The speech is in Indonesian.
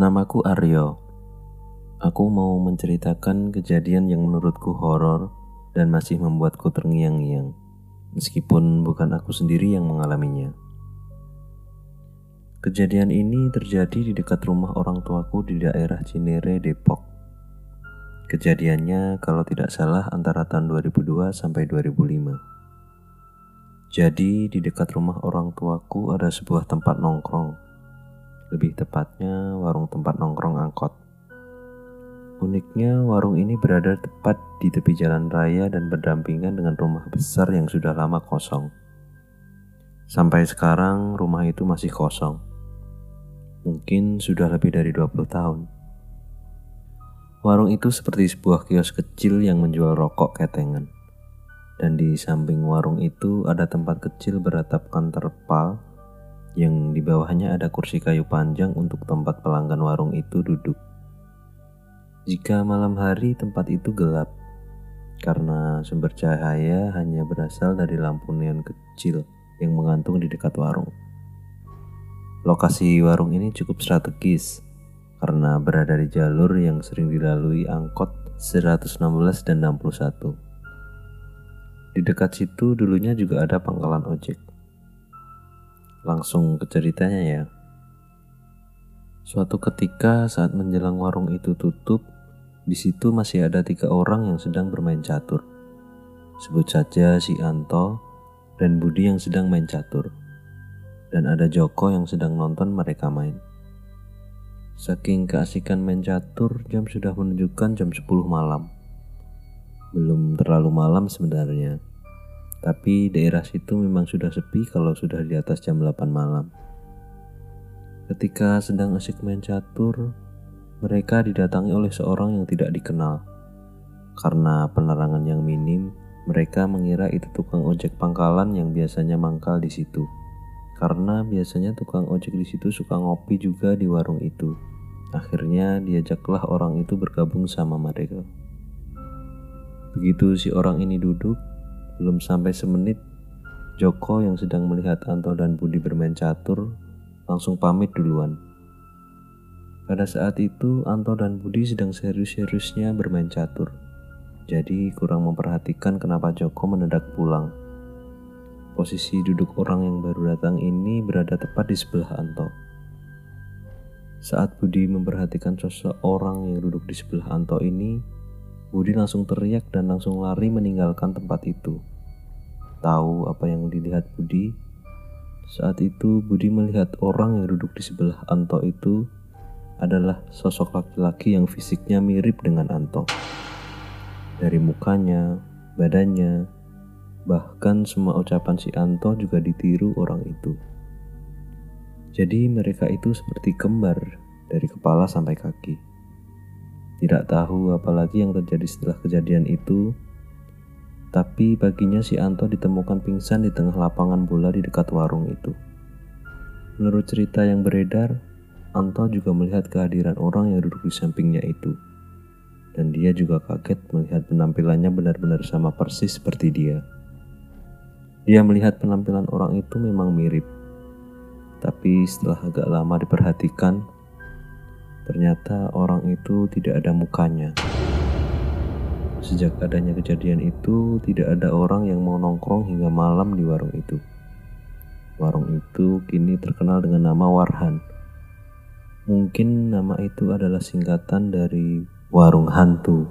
Namaku Aryo. Aku mau menceritakan kejadian yang menurutku horor dan masih membuatku terngiang-ngiang, meskipun bukan aku sendiri yang mengalaminya. Kejadian ini terjadi di dekat rumah orang tuaku di daerah Cinere, Depok. Kejadiannya kalau tidak salah antara tahun 2002 sampai 2005. Jadi di dekat rumah orang tuaku ada sebuah tempat nongkrong lebih tepatnya warung tempat nongkrong angkot. Uniknya, warung ini berada tepat di tepi jalan raya dan berdampingan dengan rumah besar yang sudah lama kosong. Sampai sekarang, rumah itu masih kosong. Mungkin sudah lebih dari 20 tahun. Warung itu seperti sebuah kios kecil yang menjual rokok ketengan. Dan di samping warung itu ada tempat kecil beratapkan terpal yang di bawahnya ada kursi kayu panjang untuk tempat pelanggan warung itu duduk. Jika malam hari tempat itu gelap, karena sumber cahaya hanya berasal dari lampu neon kecil yang menggantung di dekat warung. Lokasi warung ini cukup strategis karena berada di jalur yang sering dilalui angkot 116 dan 61. Di dekat situ dulunya juga ada pangkalan ojek langsung ke ceritanya ya. Suatu ketika saat menjelang warung itu tutup, di situ masih ada tiga orang yang sedang bermain catur. Sebut saja si Anto dan Budi yang sedang main catur. Dan ada Joko yang sedang nonton mereka main. Saking keasikan main catur, jam sudah menunjukkan jam 10 malam. Belum terlalu malam sebenarnya. Tapi daerah situ memang sudah sepi kalau sudah di atas jam 8 malam. Ketika sedang asik main catur, mereka didatangi oleh seorang yang tidak dikenal. Karena penerangan yang minim, mereka mengira itu tukang ojek pangkalan yang biasanya mangkal di situ. Karena biasanya tukang ojek di situ suka ngopi juga di warung itu. Akhirnya diajaklah orang itu bergabung sama mereka. Begitu si orang ini duduk, belum sampai semenit, Joko yang sedang melihat Anto dan Budi bermain catur langsung pamit duluan. Pada saat itu, Anto dan Budi sedang serius-seriusnya bermain catur. Jadi kurang memperhatikan kenapa Joko mendadak pulang. Posisi duduk orang yang baru datang ini berada tepat di sebelah Anto. Saat Budi memperhatikan sosok orang yang duduk di sebelah Anto ini, Budi langsung teriak dan langsung lari meninggalkan tempat itu. Tahu apa yang dilihat Budi? Saat itu Budi melihat orang yang duduk di sebelah Anto itu adalah sosok laki-laki yang fisiknya mirip dengan Anto. Dari mukanya, badannya, bahkan semua ucapan si Anto juga ditiru orang itu. Jadi mereka itu seperti kembar dari kepala sampai kaki. Tidak tahu apalagi yang terjadi setelah kejadian itu, tapi paginya si Anto ditemukan pingsan di tengah lapangan bola di dekat warung itu. Menurut cerita yang beredar, Anto juga melihat kehadiran orang yang duduk di sampingnya itu. Dan dia juga kaget melihat penampilannya benar-benar sama persis seperti dia. Dia melihat penampilan orang itu memang mirip. Tapi setelah agak lama diperhatikan, Ternyata orang itu tidak ada mukanya. Sejak adanya kejadian itu, tidak ada orang yang mau nongkrong hingga malam di warung itu. Warung itu kini terkenal dengan nama Warhan. Mungkin nama itu adalah singkatan dari warung hantu.